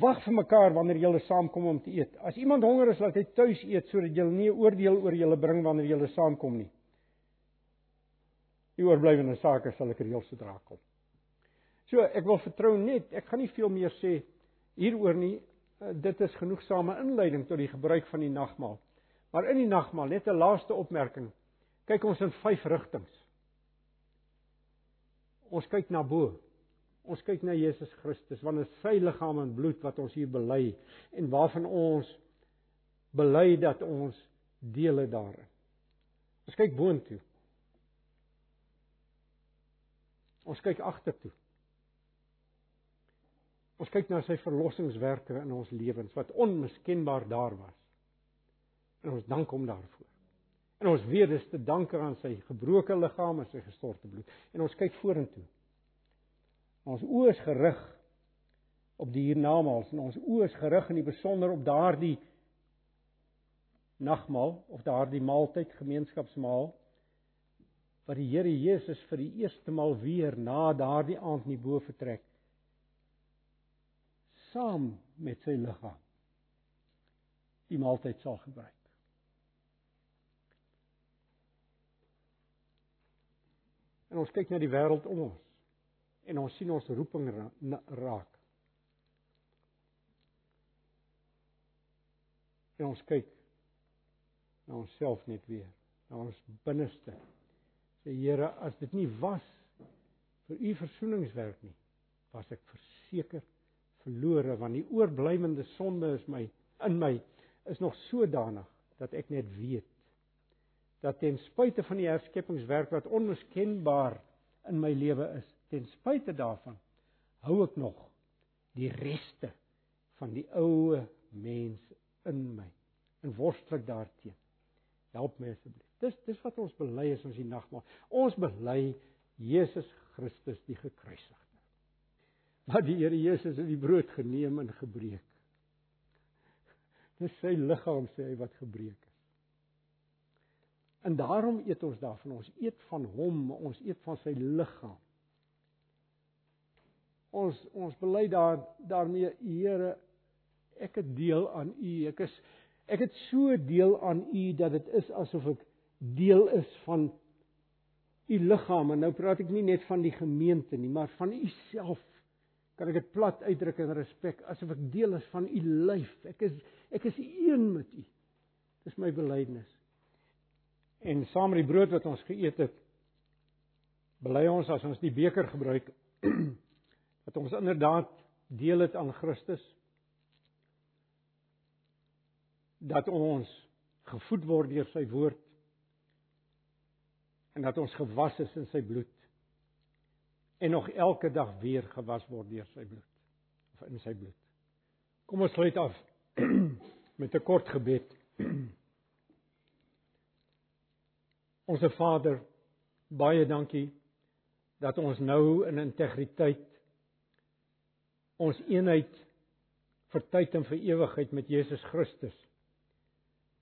wag vir mekaar wanneer julle saamkom om te eet. As iemand honger is, laat hy tuis eet sodat julle nie 'n oordeel oor julle bring wanneer julle saamkom nie. Die oorblywende sake sal ek reël sodra kom. So, ek wil vertrou net, ek gaan nie veel meer sê hieroor nie. Eh, dit is genoegsame inleiding tot die gebruik van die nagmaal. Maar in die nagmaal net 'n laaste opmerking. Kyk ons in vyf rigtings. Ons kyk na bo. Ons kyk na Jesus Christus want dit is sy liggaam en bloed wat ons hier bely en waarvan ons bely dat ons deel het daarin. Ons kyk boontoe. Ons kyk agtertoe. Ons kyk na sy verlossingswerke in ons lewens wat onmiskenbaar daar was. En ons dank hom daarvoor. En ons weet dis te danke aan sy gebroke liggaam en sy gestorte bloed. En ons kyk vorentoe. Ons oë is gerig op die hiernamaals en ons oë is gerig in die besonder op daardie nagmaal of daardie maaltyd gemeenskapsmaal wat die Here Jesus vir die eerste maal weer na daardie aand nie bo vertrek saam met sy liggaam die maaltyd sal gebruik. En ons kyk na die wêreld om ons en ons sien ons roeping raak. En ons kyk na onsself net weer, na ons binneste. Sê Here, as dit nie was vir u versoeningswerk nie, was ek verseker verlore want die oorblywende sonde is my in my is nog sodanig dat ek net weet dat ten spyte van die herskepingswerk wat onmiskenbaar in my lewe is, ten spyte daarvan hou ek nog die reste van die ou mens in my en worstel ek daarteen. Help my asseblief. Dis dis wat ons bely as ons die nagmaal. Ons bely Jesus Christus die gekruisigde. Wat die Here Jesus het die brood geneem en gebreek. Dis sy liggaam sê hy wat gebreek het. En daarom eet ons daarvan. Ons eet van hom, ons eet van sy liggaam. Ons ons bely daar daarmee Here ek het deel aan U. Ek is ek het so deel aan U dat dit is asof ek deel is van U liggaam. En nou praat ek nie net van die gemeente nie, maar van U self. Kan ek dit plat uitdruk in respek asof ek deel is van U lyf. Ek is ek is een met U. Dis my belydenis. En saam met die brood wat ons geëet het, bely ons as ons die beker gebruik dat ons inderdaad deel het aan Christus dat ons gevoed word deur sy woord en dat ons gewas is in sy bloed en nog elke dag weer gewas word deur sy bloed of in sy bloed. Kom ons sluit af met 'n kort gebed. Onse Vader, baie dankie dat ons nou in integriteit ons eenheid vir tyd en vir ewigheid met Jesus Christus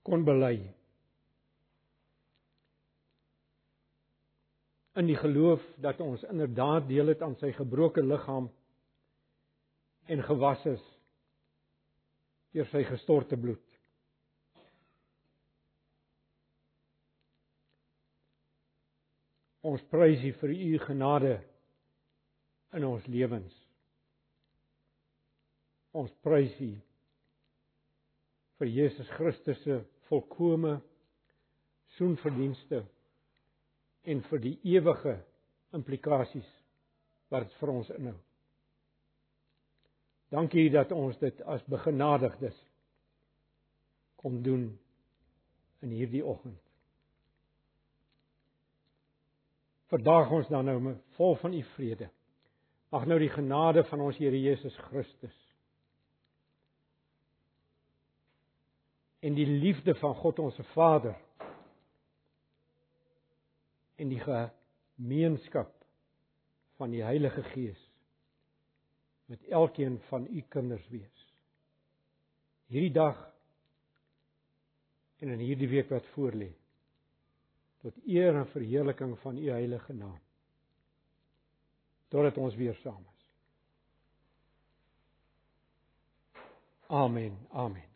kon bely. In die geloof dat ons inderdaad deel het aan sy gebroke liggaam en gewas is deur sy gestorte bloed. Ons prys U vir U genade in ons lewens. Ons prys U vir Jesus Christus se volkomme soenverdienste en vir die ewige implikasies wat dit vir ons inhou. Dankie dat ons dit as begenadigdes kom doen in hierdie oggend. Verdaag ons dan nou vol van u vrede. Mag nou die genade van ons Here Jesus Christus en die liefde van God ons Vader en die gemeenskap van die Heilige Gees met elkeen van u kinders wees. Hierdie dag en in hierdie week wat voorlê tot eer en verheerliking van u heilige naam. Totdat ons weer saam is. Amen. Amen.